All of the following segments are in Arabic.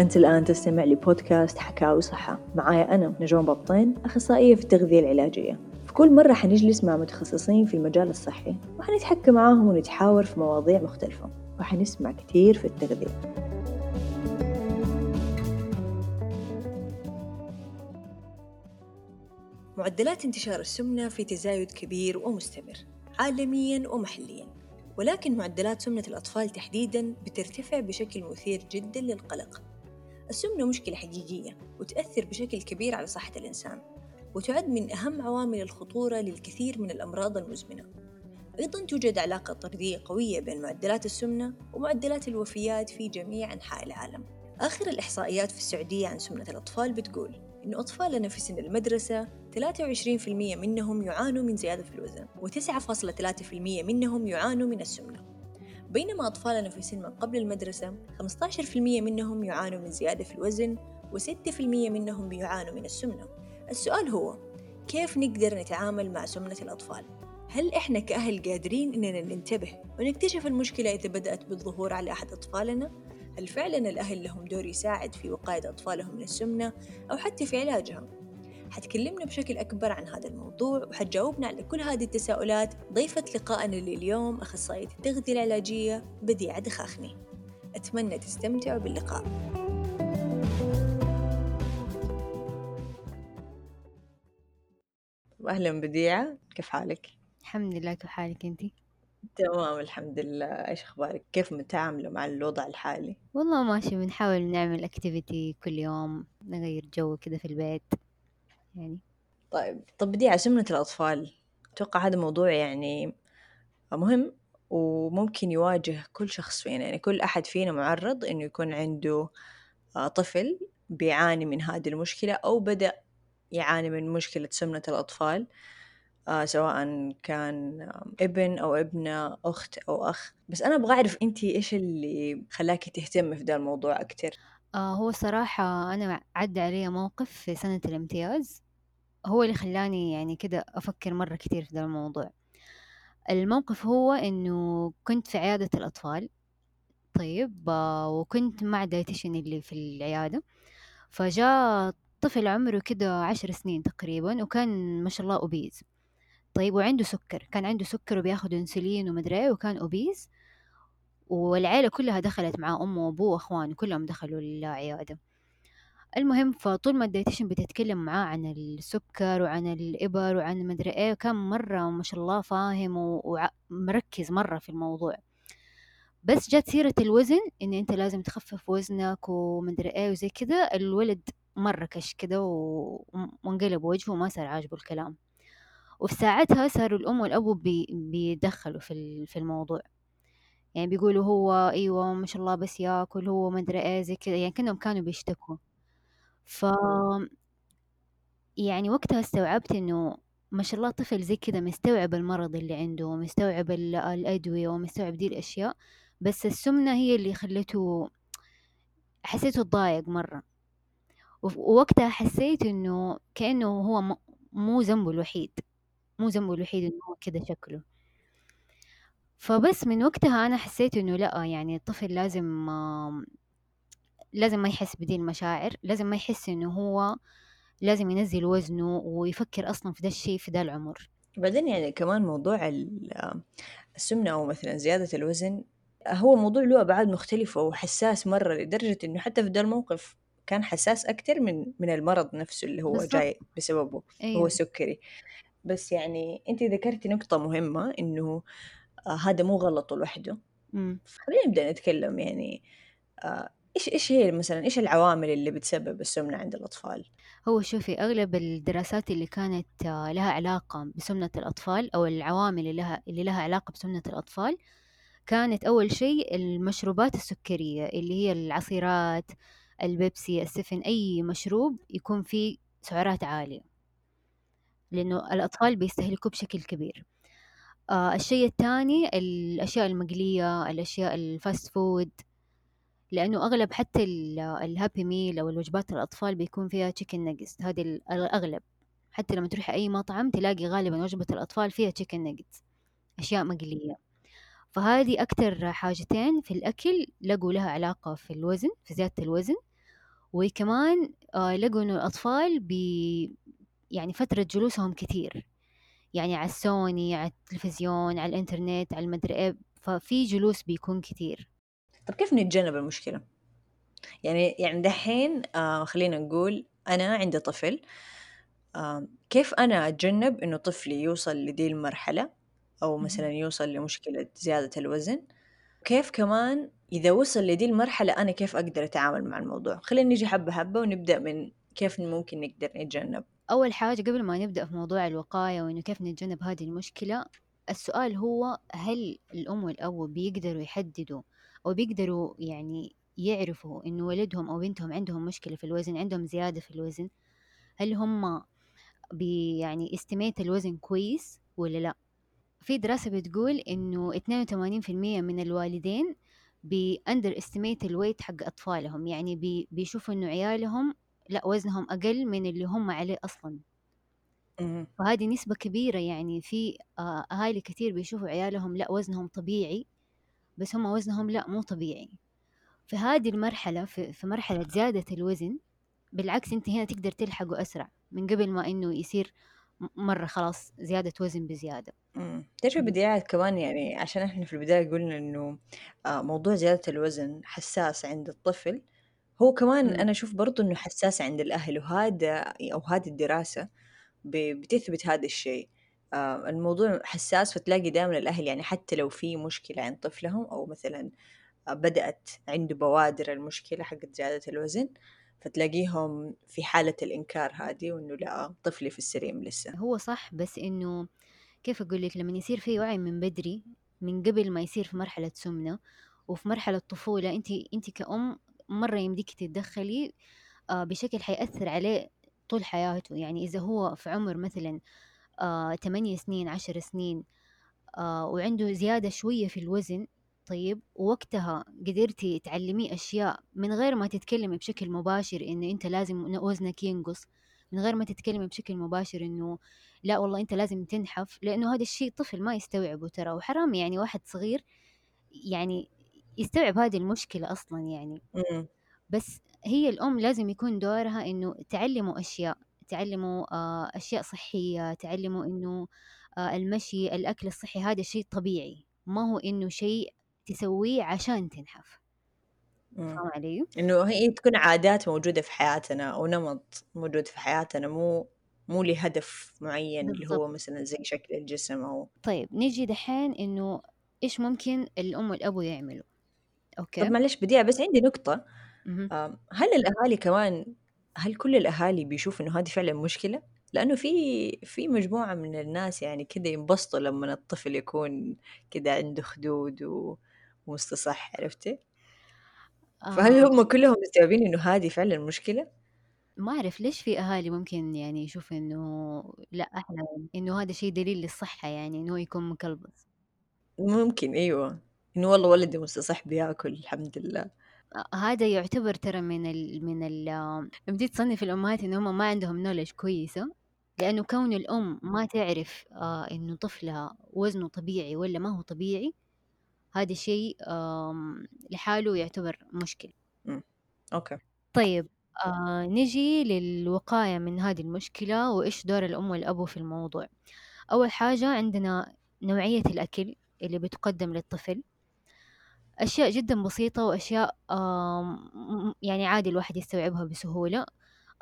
أنت الآن تستمع لبودكاست حكاوي صحة. معايا أنا نجوم بطين أخصائية في التغذية العلاجية. في كل مرة حنجلس مع متخصصين في المجال الصحي وحنتحكى معاهم ونتحاور في مواضيع مختلفة وحنسمع كتير في التغذية. معدلات انتشار السمنة في تزايد كبير ومستمر عالميا ومحليا. ولكن معدلات سمنة الأطفال تحديدا بترتفع بشكل مثير جدا للقلق. السمنة مشكلة حقيقية وتأثر بشكل كبير على صحة الإنسان وتعد من أهم عوامل الخطورة للكثير من الأمراض المزمنة. أيضا توجد علاقة طردية قوية بين معدلات السمنة ومعدلات الوفيات في جميع أنحاء العالم. آخر الإحصائيات في السعودية عن سمنة الأطفال بتقول إن أطفالنا في سن المدرسة 23% منهم يعانوا من زيادة في الوزن و9.3% منهم يعانوا من السمنة. بينما أطفالنا في سن ما قبل المدرسة 15% منهم يعانوا من زيادة في الوزن و6% منهم يعانوا من السمنة السؤال هو كيف نقدر نتعامل مع سمنة الأطفال؟ هل إحنا كأهل قادرين إننا ننتبه ونكتشف المشكلة إذا بدأت بالظهور على أحد أطفالنا؟ هل فعلا الأهل لهم دور يساعد في وقاية أطفالهم من السمنة أو حتى في علاجها؟ حتكلمنا بشكل أكبر عن هذا الموضوع وحتجاوبنا على كل هذه التساؤلات ضيفة لقائنا لليوم أخصائية التغذية العلاجية بديعة دخاخني. أتمنى تستمتعوا باللقاء. أهلا بديعة. كيف حالك؟ الحمد لله. كيف حالك أنتي؟ تمام الحمد لله. إيش أخبارك؟ كيف متعاملة مع الوضع الحالي؟ والله ماشي. بنحاول نعمل activity كل يوم نغير جو كده في البيت. يعني. طيب طب دي سمنة الأطفال. أتوقع هذا موضوع يعني مهم وممكن يواجه كل شخص فينا. يعني كل أحد فينا معرض إنه يكون عنده آه، طفل بيعاني من هذه المشكلة أو بدأ يعاني من مشكلة سمنة الأطفال آه سواء كان ابن أو ابنة أخت أو أخ. بس أنا أبغى أعرف أنتي إيش اللي خلاكي تهتمي في ده الموضوع أكتر؟ آه هو صراحة أنا عدى علي موقف في سنة الامتياز هو اللي خلاني يعني كده أفكر مرة كتير في ده الموضوع. الموقف هو إنه كنت في عيادة الأطفال طيب آه وكنت مع dietitian اللي في العيادة فجاء طفل عمره كده عشر سنين تقريبا وكان ما شاء الله obese طيب وعنده سكر كان عنده سكر وبياخد إنسولين ومدري إيه وكان obese والعيلة كلها دخلت مع أمه وأبوه وأخوانه كلهم دخلوا العيادة المهم فطول ما ال dietitian بتتكلم معاه عن السكر وعن الإبر وعن مدري إيه كان مرة ما شاء الله فاهم ومركز مرة في الموضوع. بس جت سيرة الوزن إن أنت لازم تخفف وزنك ومدري إيه وزي كده الولد مرة كش كده وانقلب وجهه وما صار عاجبه الكلام. وفي ساعتها صاروا الأم والأبو بي بيدخلوا في الموضوع. يعني بيقولوا هو أيوة ما شاء الله بس ياكل هو ما أدري إيه زي كذا يعني كأنهم كانوا بيشتكوا. ف يعني وقتها استوعبت إنه ما شاء الله طفل زي كذا مستوعب المرض اللي عنده مستوعب الأدوية ومستوعب دي الأشياء بس السمنة هي اللي خلته حسيته تضايق مرة. ووقتها حسيت إنه كأنه هو مو ذنبه الوحيد مو ذنبه الوحيد إنه هو كده شكله. فبس من وقتها أنا حسيت إنه لأ يعني الطفل لازم لازم ما يحس بدي المشاعر لازم ما يحس إنه هو لازم ينزل وزنه ويفكر أصلا في ده الشيء في ده العمر بعدين يعني كمان موضوع السمنة أو مثلا زيادة الوزن هو موضوع له أبعاد مختلفة وحساس مرة لدرجة إنه حتى في ده الموقف كان حساس أكتر من من المرض نفسه اللي هو بالضبط. جاي بسببه أيوه. هو سكري بس يعني أنت ذكرتي نقطة مهمة إنه آه هذا مو غلطه لوحده. خلينا نبدأ نتكلم يعني آه إيش إيش هي مثلا إيش العوامل اللي بتسبب السمنة عند الأطفال؟ هو شوفي أغلب الدراسات اللي كانت آه لها علاقة بسمنة الأطفال أو العوامل اللي لها اللي لها علاقة بسمنة الأطفال كانت أول شيء المشروبات السكرية اللي هي العصيرات البيبسي السفن أي مشروب يكون فيه سعرات عالية. لأنه الأطفال بيستهلكوا بشكل كبير. آه الشيء الثاني الأشياء المقلية الأشياء ال fast food لأنه أغلب حتى ال Happy Meal أو الوجبات الأطفال بيكون فيها chicken nuggets هذه الأغلب حتى لما تروحي أي مطعم تلاقي غالبا وجبة الأطفال فيها chicken nuggets أشياء مقلية. فهذه أكتر حاجتين في الأكل لقوا لها علاقة في الوزن في زيادة الوزن. وكمان آه لقوا إنه الأطفال بي يعني فترة جلوسهم كتير يعني على السوني على التلفزيون على الإنترنت على المدري إيه ففي جلوس بيكون كتير. طب كيف نتجنب المشكلة؟ يعني يعني دحين آه خلينا نقول أنا عندي طفل آه كيف أنا أتجنب إنه طفلي يوصل لدي المرحلة؟ أو مثلا يوصل لمشكلة زيادة الوزن. كيف كمان إذا وصل لدي المرحلة أنا كيف أقدر أتعامل مع الموضوع؟ خلينا نيجي حبة حبة ونبدأ من كيف ممكن نقدر نتجنب. أول حاجة قبل ما نبدأ في موضوع الوقاية وإنه كيف نتجنب هذه المشكلة السؤال هو هل الأم والأب بيقدروا يحددوا أو بيقدروا يعني يعرفوا إنه ولدهم أو بنتهم عندهم مشكلة في الوزن عندهم زيادة في الوزن هل هم بي يعني estimate الوزن كويس ولا لا؟ في دراسة بتقول إنه 82% من الوالدين بي underestimate ال weight حق أطفالهم يعني بي بيشوفوا إنه عيالهم لا وزنهم أقل من اللي هم عليه أصلا مهم. فهذه نسبة كبيرة يعني في آه، أهالي كتير بيشوفوا عيالهم لا وزنهم طبيعي بس هم وزنهم لا مو طبيعي في هذه المرحلة في, في مرحلة زيادة الوزن بالعكس أنت هنا تقدر تلحقه أسرع من قبل ما إنه يصير مرة خلاص زيادة وزن بزيادة مم. تعرف. البدايات كمان يعني عشان إحنا في البداية قلنا إنه آه، موضوع زيادة الوزن حساس عند الطفل هو كمان مم. أنا أشوف برضو إنه حساس عند الأهل وهذا أو هذه الدراسة ب- بتثبت هذا الشيء. آه، الموضوع حساس فتلاقي دائما الأهل يعني حتى لو في مشكلة عند طفلهم أو مثلا آه، بدأت عنده بوادر المشكلة حقت زيادة الوزن فتلاقيهم في حالة الإنكار هذه وإنه لا طفلي في السليم لسه. هو صح بس إنه كيف أقول لك؟ لما يصير في وعي من بدري من قبل ما يصير في مرحلة سمنة وفي مرحلة طفولة أنت أنت كأم مرة يمديك تتدخلي آه، بشكل حيأثر عليه طول حياته. يعني إذا هو في عمر مثلا آه، 8 سنين عشر سنين آه، وعنده زيادة شوية في الوزن طيب ووقتها قدرتي تعلميه أشياء من غير ما تتكلمي بشكل مباشر إنه أنت لازم وزنك ينقص من غير ما تتكلمي بشكل مباشر إنه لا والله أنت لازم تنحف لأنه هذا الشيء طفل ما يستوعبه ترى وحرام يعني واحد صغير يعني يستوعب هذه المشكلة أصلا يعني مم. بس هي الأم لازم يكون دورها إنه تعلموا أشياء تعلموا آه، أشياء صحية تعلموا إنه آه، المشي الأكل الصحي هذا شيء طبيعي ما هو إنه شيء تسويه عشان تنحف مم. فاهم علي؟ إنه هي تكون عادات موجودة في حياتنا أو نمط موجود في حياتنا مو مو لهدف معين اللي بالضبط هو مثلا زي شكل الجسم أو طيب نيجي دحين إنه إيش ممكن الأم والأبو يعملوا أوكي؟ طب معلش بديع بس عندي نقطة. آم، هل الأهالي كمان هل كل الأهالي بيشوفوا إنه هذه فعلا مشكلة؟ لأنه في في مجموعة من الناس يعني كده ينبسطوا لما الطفل يكون كده عنده خدود و- ومستصح عرفتي؟ فهل آه هم كلهم مستوعبين إنه هذه فعلا مشكلة؟ ما أعرف ليش في أهالي ممكن يعني يشوفوا إنه لأ أحلى إنه هذا شيء دليل للصحة يعني إنه هو يكون مكلبز ممكن أيوة إنه والله ولدي مستصح بياكل الحمد لله. آه، هذا يعتبر ترى من ال من ال تيجي تصنف الأمهات إن هم ما عندهم نولج كويسة لأنه كون الأم ما تعرف آه إنه طفلها وزنه طبيعي ولا ما هو طبيعي هذا شيء آم، لحاله يعتبر مشكلة. مم. okay. طيب آه نجي للوقاية من هذه المشكلة وإيش دور الأم والأبو في الموضوع. أول حاجة عندنا نوعية الأكل اللي بتقدم للطفل. أشياء جدا بسيطة وأشياء يعني عادي الواحد يستوعبها بسهولة.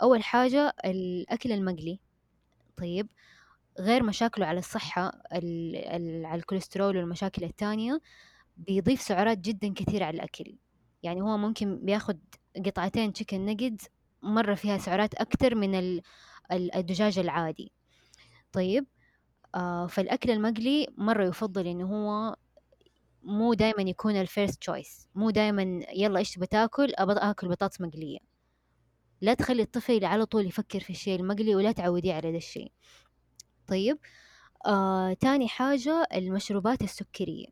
أول حاجة الأكل المقلي طيب غير مشاكله على الصحة ال- ال- على الكوليسترول والمشاكل التانية بيضيف سعرات جدا كثيرة على الأكل. يعني هو ممكن بياخد قطعتين chicken nugget مرة فيها سعرات أكتر من ال- ال- الدجاج العادي. طيب آه فالأكل المقلي مرة يفضل إنه هو مو دايما يكون ال first choice مو دايما يلا إيش بتاكل أبى آكل بطاطس مقلية. لا تخلي الطفل على طول يفكر في الشيء المقلي ولا تعوديه على ذا الشيء. طيب آه، تاني حاجة المشروبات السكرية.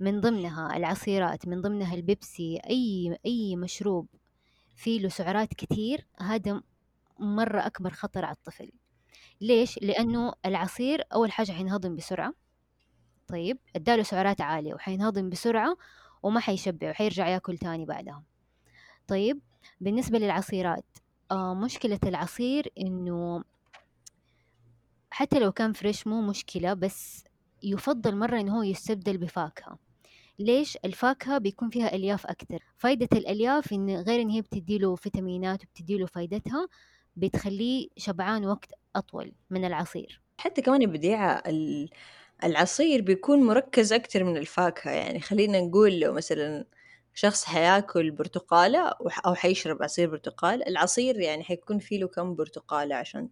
من ضمنها العصيرات من ضمنها البيبسي أي أي مشروب فيه له سعرات كتير هذا مرة أكبر خطر على الطفل. ليش؟ لأنه العصير أول حاجة حينهضم بسرعة. طيب اداله سعرات عالية وحينهضم بسرعة وما حيشبع وحيرجع ياكل تاني بعدها. طيب بالنسبة للعصيرات آه مشكلة العصير إنه حتى لو كان فريش مو مشكلة بس يفضل مرة إنه هو يستبدل بفاكهة. ليش؟ الفاكهة بيكون فيها ألياف أكتر فايدة الألياف إن غير إن هي بتديله فيتامينات وبتديله فايدتها بتخليه شبعان وقت أطول من العصير. حتى كمان البديعة ال- العصير بيكون مركز أكتر من الفاكهة يعني خلينا نقول لو مثلا شخص حياكل برتقالة أو حيشرب عصير برتقال العصير يعني حيكون فيه له كم برتقالة عشان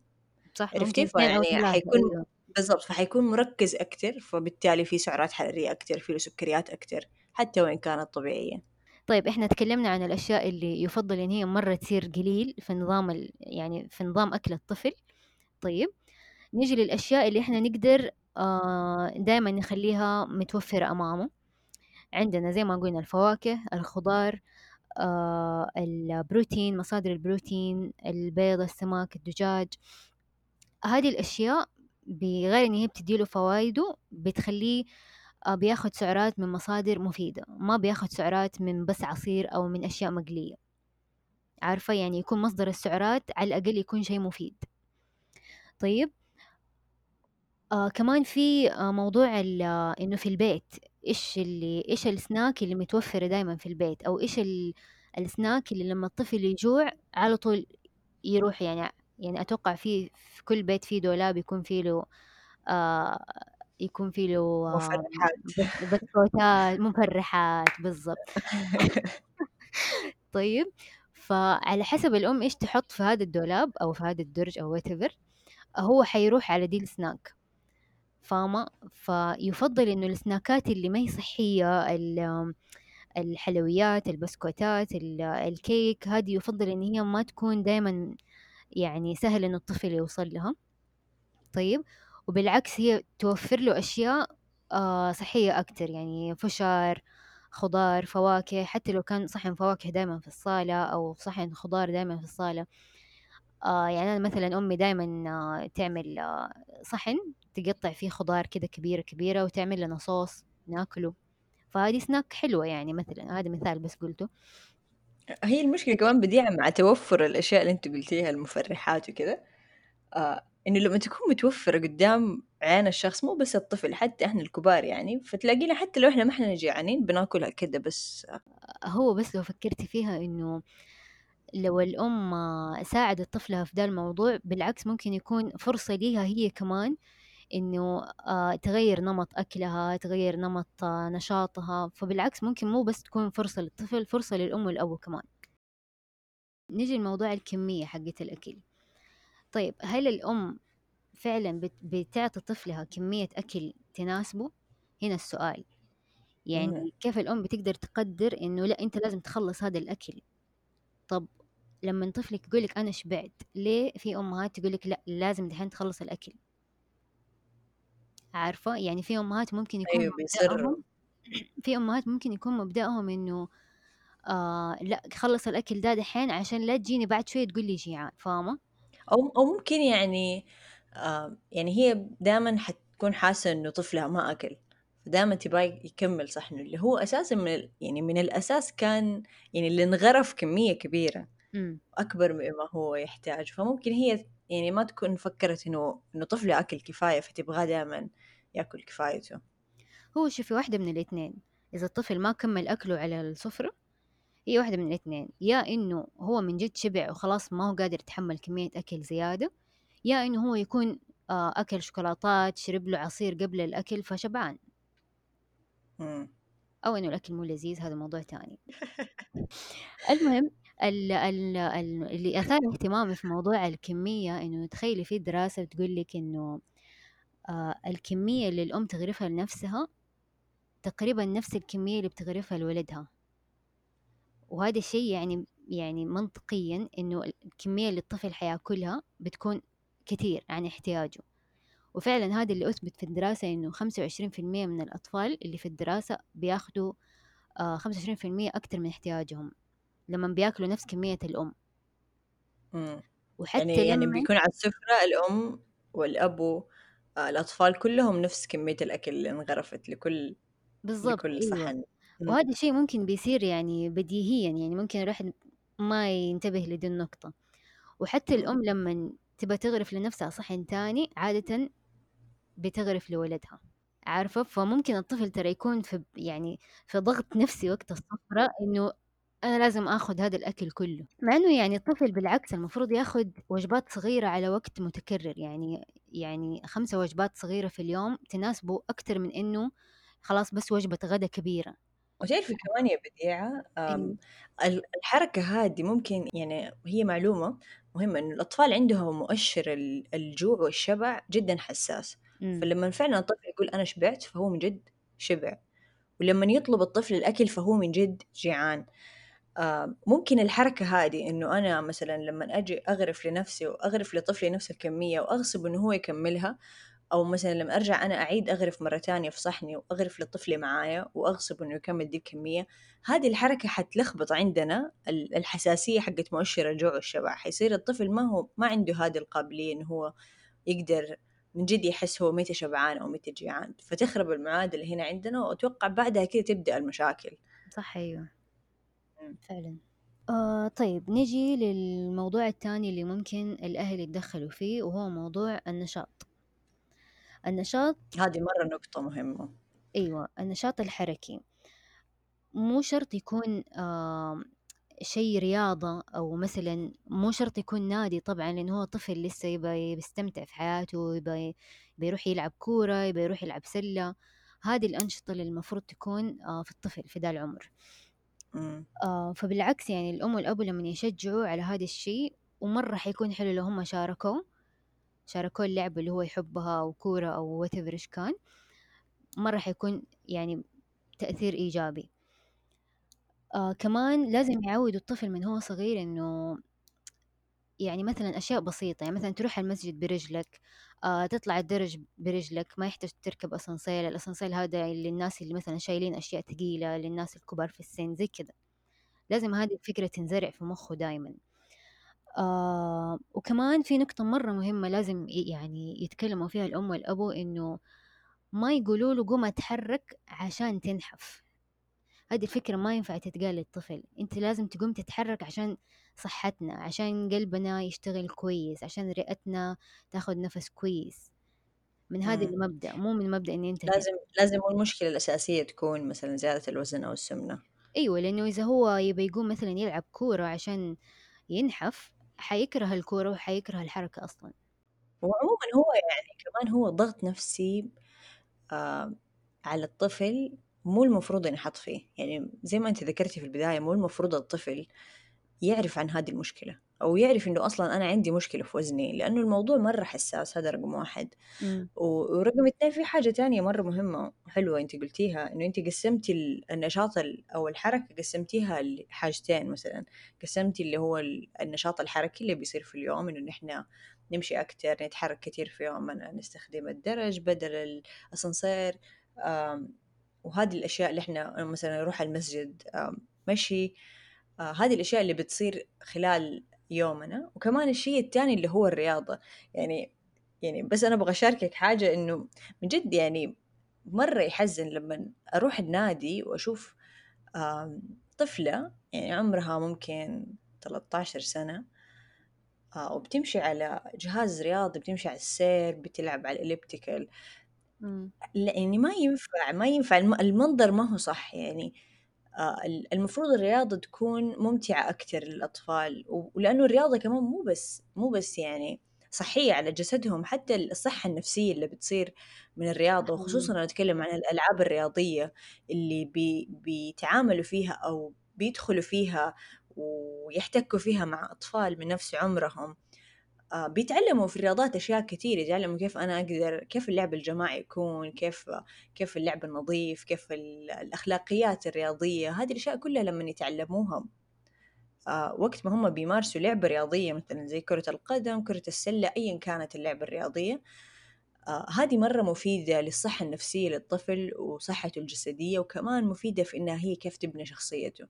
صح عرفتي؟ فيعني ثلاثة حيكون بالضبط فحيكون مركز أكتر فبالتالي في سعرات حرارية أكتر فيه له سكريات أكتر حتى وإن كانت طبيعية. طيب إحنا تكلمنا عن الأشياء اللي يفضل إن هي مرة تصير قليل في نظام ال... يعني في نظام أكل الطفل. طيب نيجي للأشياء اللي إحنا نقدر آه دائما نخليها متوفرة أمامه. عندنا زي ما قلنا الفواكه الخضار آه البروتين مصادر البروتين البيض السمك الدجاج. هذه الأشياء بغير إن هي بتديله فوائده بتخليه آه بياخد سعرات من مصادر مفيدة. ما بياخد سعرات من بس عصير أو من أشياء مقلية. عارفة؟ يعني يكون مصدر السعرات على الأقل يكون شيء مفيد. طيب آه كمان في آه موضوع ال- آه، إنه في البيت إيش اللي إيش السناك اللي متوفرة دايما في البيت أو إيش ال- السناك اللي لما الطفل يجوع على طول يروح يعني يعني أتوقع في في كل بيت فيه دولاب يكون فيه له آه يكون فيه له آه مفرحات. بس- بسكوتات مفرحات بالضبط. طيب فعلى حسب الأم إيش تحط في هذا الدولاب أو في هذا الدرج أو whatever هو حيروح على دي السناك فاهمة؟ فيفضل إنه السناكات اللي ما هي صحية ال- الحلويات البسكوتات ال- الكيك هذه يفضل إن هي ما تكون دايما يعني سهل إنه الطفل يوصل لها. طيب وبالعكس هي توفر له أشياء آه صحية أكتر يعني فشار خضار فواكه حتى لو كان صحن فواكه دايما في الصالة أو صحن خضار دايما في الصالة. آه يعني أنا مثلا أمي دايما آه تعمل آه صحن تقطع فيه خضار كده كبيرة كبيرة وتعمل لنا صوص ناكله. فهذه سناك حلوة يعني مثلا هذا مثال بس قلته. هي المشكلة كمان بديعة مع توفر الأشياء اللي أنت قلتيها المفرحات وكذا آه إنه لما تكون متوفرة قدام عين الشخص مو بس الطفل حتى إحنا الكبار يعني فتلاقينا حتى لو إحنا ما إحنا جيعانين بناكلها كده بس. هو بس لو فكرتي فيها إنه لو الأم ساعدت طفلها في ده الموضوع بالعكس ممكن يكون فرصة ليها هي كمان إنه آه، تغير نمط أكلها تغير نمط آه، نشاطها. فبالعكس ممكن مو بس تكون فرصة للطفل فرصة للأم والأب كمان. نيجي لموضوع الكمية حقت الأكل. طيب هل الأم فعلا بت- بتعطي طفلها كمية أكل تناسبه؟ هنا السؤال. مم. يعني كيف الأم بتقدر تقدر إنه لأ أنت لازم تخلص هذا الأكل؟ طب لما طفلك يقولك أنا شبعت ليه في أمهات تقولك لأ لازم دحين تخلص الأكل؟ عارفة؟ يعني في أمهات ممكن يكون أيوة مبدأهم في أمهات ممكن يكون مبدأهم إنه آه لأ خلص الأكل ده دحين عشان لا تجيني بعد شوية تقول لي جيعان فاهمة؟ أو أو ممكن يعني آه يعني هي دائما حتكون حاسة إنه طفلها ما أكل فدائما تبغى يكمل صحنه اللي هو أساسا من يعني من الأساس كان يعني اللي انغرف كمية كبيرة. أكبر مما هو يحتاج. فممكن هي يعني ما تكون فكرت إنه إنه طفلي أكل كفاية فتبغاه دائما يأكل كفايته. هو شوفي واحدة من الاثنين. إذا الطفل ما كمل أكله على السفرة هي واحدة من الاثنين. يا إنه هو من جد شبع وخلاص ما هو قادر يتحمل كمية أكل زيادة يا إنه هو يكون آه أكل شوكولاتات شرب له عصير قبل الأكل فشبعان. مم. أو إنه الأكل مو لذيذ هذا موضوع تاني المهم ال ال ال اللي أثار اهتمامي في موضوع الكمية إنه تخيلي في دراسة بتقول لك إنه آه الكمية اللي الأم تغرفها لنفسها تقريبا نفس الكمية اللي بتغرفها لولدها. وهذا الشيء يعني يعني منطقيا إنه الكمية اللي الطفل حياكلها بتكون كتير عن احتياجه. وفعلا هذا اللي أثبت في الدراسة إنه خمسة وعشرين في المية من الأطفال اللي في الدراسة بياخدوا آه خمسة وعشرين في المية من احتياجهم. لما بياكلوا نفس كمية الأم مم. وحتى يعني يعني بيكون على السفرة الأم والأب آه، الأطفال كلهم نفس كمية الأكل اللي انغرفت لكل بالضبط لكل أيوه صحن مم. وهذا الشيء ممكن بيصير يعني بديهيا يعني ممكن الواحد ما ينتبه لدي النقطة وحتى. الأم لما تبى تغرف لنفسها صحن تاني عادة بتغرف لولدها عارفة فممكن الطفل ترى يكون في يعني في ضغط نفسي وقت الصفرة إنه أنا لازم آخذ هذا الأكل كله. مع إنه يعني الطفل بالعكس المفروض ياخذ وجبات صغيرة على وقت متكرر. يعني يعني خمسة وجبات صغيرة في اليوم تناسبه أكتر من إنه خلاص بس وجبة غدا كبيرة. وتعرفي كمان يا بديعة ال- الحركة هذه ممكن يعني هي معلومة مهمة إنه الأطفال عندهم مؤشر ال- الجوع والشبع جدا حساس. أمم. فلما فعلا الطفل يقول أنا شبعت فهو من جد شبع. ولما يطلب الطفل الأكل فهو من جد جيعان. ممكن الحركة هذه إنه أنا مثلا لما أجي أغرف لنفسي وأغرف لطفلي نفس الكمية وأغصب إنه هو يكملها أو مثلا لما أرجع أنا أعيد أغرف مرة تانية في صحني وأغرف لطفلي معايا وأغصب إنه يكمل دي الكمية هذه الحركة حتلخبط عندنا ال- الحساسية حقت مؤشر الجوع والشبع حيصير الطفل ما هو ما عنده هذه القابلية إنه هو يقدر من جد يحس هو متى شبعان أو متى جيعان. فتخرب المعادلة هنا عندنا وأتوقع بعدها كده تبدأ المشاكل. صح أيوه فعلا. آه طيب نجي للموضوع الثاني اللي ممكن الأهل يتدخلوا فيه وهو موضوع النشاط. النشاط هذه مرة نقطة مهمة. أيوة النشاط الحركي. مو شرط يكون آه شيء رياضة أو مثلا مو شرط يكون نادي طبعا لأنه هو طفل لسه يبغى يستمتع في حياته يبغى يروح يلعب كورة يبغى يروح يلعب سلة. هذه الأنشطة اللي المفروض تكون آه في الطفل في ذا العمر. آه فبالعكس يعني الأم والأب لما يشجعوا على هذا الشيء ومرة حيكون حلو لو هم شاركوا شاركوا اللعبة اللي هو يحبها أو كورة أو whatever إيش كان مرة حيكون يعني تأثير إيجابي. آه كمان لازم يعودوا الطفل من هو صغير إنه يعني مثلا أشياء بسيطة يعني مثلا تروح المسجد برجلك آه تطلع الدرج برجلك ما يحتاج تركب أسانسير الأسانسير هذا للناس اللي مثلا شايلين أشياء ثقيلة للناس الكبار في السن زي كذا. لازم هذه الفكرة تنزرع في مخه دايما. آه وكمان في نقطة مرة مهمة لازم يعني يتكلموا فيها الأم والأبو إنه ما يقولوا له قوم اتحرك عشان تنحف. هذه الفكرة ما ينفع تتقال للطفل. أنت لازم تقوم تتحرك عشان صحتنا عشان قلبنا يشتغل كويس عشان رئتنا تاخد نفس كويس. من هذا مم. المبدأ مو من مبدأ ان انت لازم لازم المشكلة الأساسية تكون مثلا زيادة الوزن أو السمنة. أيوه لأنه إذا هو يبي يقوم مثلا يلعب كورة عشان ينحف حيكره الكورة وحيكره الحركة أصلا. وعموما هو يعني كمان هو ضغط نفسي آه على الطفل مو المفروض ينحط فيه. يعني زي ما أنت ذكرتي في البداية مو المفروض الطفل يعرف عن هذه المشكلة أو يعرف إنه أصلا أنا عندي مشكلة في وزني لأنه الموضوع مرة حساس هذا رقم واحد. و- ورقم اثنين في حاجة تانية مرة مهمة وحلوة أنت قلتيها إنه أنت قسمتي ال- النشاط ال- أو الحركة قسمتيها لحاجتين مثلا. قسمتي اللي هو ال- النشاط الحركي اللي بيصير في اليوم إنه نحن نمشي أكتر نتحرك كتير في يومنا نستخدم الدرج بدل الأسانسير وهذه الأشياء اللي إحنا مثلا نروح المسجد مشي آه هذه الأشياء اللي بتصير خلال يومنا. وكمان الشيء الثاني اللي هو الرياضة. يعني يعني بس أنا أبغى أشاركك حاجة إنه من جد يعني مرة يحزن لما أروح النادي وأشوف آم، طفلة يعني عمرها ممكن 13 سنة آه، وبتمشي على جهاز رياضي بتمشي على السير بتلعب على الإليبتيكال. يعني ما ينفع ما ينفع الم- المنظر ما هو صح يعني. آه، المفروض الرياضة تكون ممتعة أكتر للأطفال ولأنه الرياضة كمان مو بس مو بس يعني صحية على جسدهم حتى الصحة النفسية اللي بتصير من الرياضة وخصوصا أنا أتكلم عن الألعاب الرياضية اللي بي بيتعاملوا فيها أو بيدخلوا فيها ويحتكوا فيها مع أطفال من نفس عمرهم. آه، بيتعلموا في الرياضات أشياء كتير يتعلموا كيف أنا أقدر كيف اللعب الجماعي يكون كيف كيف اللعب النظيف كيف ال- الأخلاقيات الرياضية هذه الأشياء كلها لما يتعلموها. آه، وقت ما هم بيمارسوا لعبة رياضية مثلا زي كرة القدم كرة السلة أيا كانت اللعبة الرياضية آه، هذه مرة مفيدة للصحة النفسية للطفل وصحته الجسدية وكمان مفيدة في إنها هي كيف تبني شخصيته.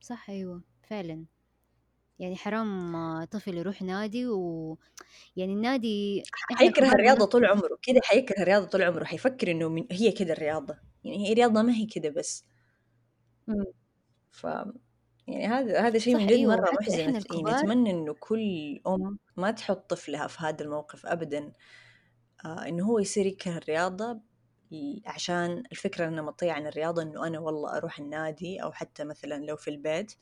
صح أيوه فعلا. يعني حرام طفل يروح نادي و يعني النادي حيكره الرياضة طول عمره كده حيكره الرياضة طول عمره حيفكر إنه من هي كده الرياضة يعني هي رياضة ما هي كده بس مم. ف يعني هذا هذا شيء من جد أيوة مرة وحتى محزن يعني الكبار أتمنى إنه كل أم ما تحط طفلها في هذا الموقف أبدا آه إنه هو يصير يكره الرياضة عشان الفكرة النمطية عن الرياضة إنه أنا والله أروح النادي أو حتى مثلا لو في البيت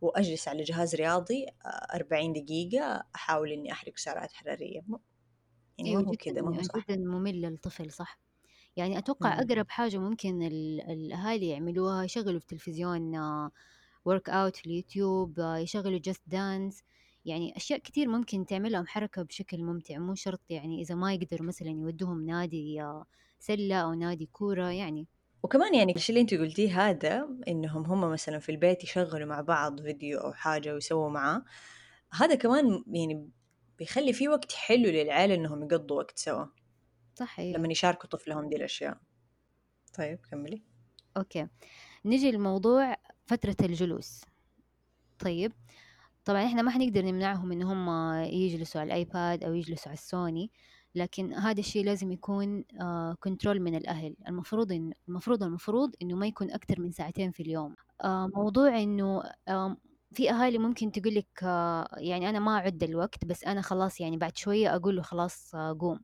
وأجلس على جهاز رياضي أربعين دقيقة أحاول إني أحرق سعرات حرارية. يعني أيوة ما هو كذا ما هو صح. جدا ممل للطفل صح. يعني أتوقع مم. أقرب حاجة ممكن ال- الأهالي يعملوها يشغلوا في التلفزيون ورك أوت في اليوتيوب آه، يشغلوا جست دانس يعني أشياء كتير ممكن تعملهم حركة بشكل ممتع مو شرط يعني إذا ما يقدروا مثلا يودوهم نادي آه، سلة أو نادي كورة يعني. وكمان يعني الشيء اللي انت قلتيه هذا إنهم هم مثلا في البيت يشغلوا مع بعض فيديو أو حاجة ويسووا معاه هذا كمان يعني بيخلي في وقت حلو للعيلة إنهم يقضوا وقت سوا. صح أيوه لما يشاركوا طفلهم دي الأشياء. طيب كملي. أوكي. نجي لموضوع فترة الجلوس. طيب طبعا إحنا ما حنقدر نمنعهم إن هم يجلسوا على الآيباد أو يجلسوا على السوني. لكن هذا الشيء لازم يكون كنترول من الأهل. المفروض إن المفروض المفروض إنه ما يكون أكثر من ساعتين في اليوم. آه، موضوع آم، في أهالي ممكن تقول لك يعني أنا ما أعد الوقت بس أنا خلاص يعني بعد شوية أقول له خلاص آه، قوم.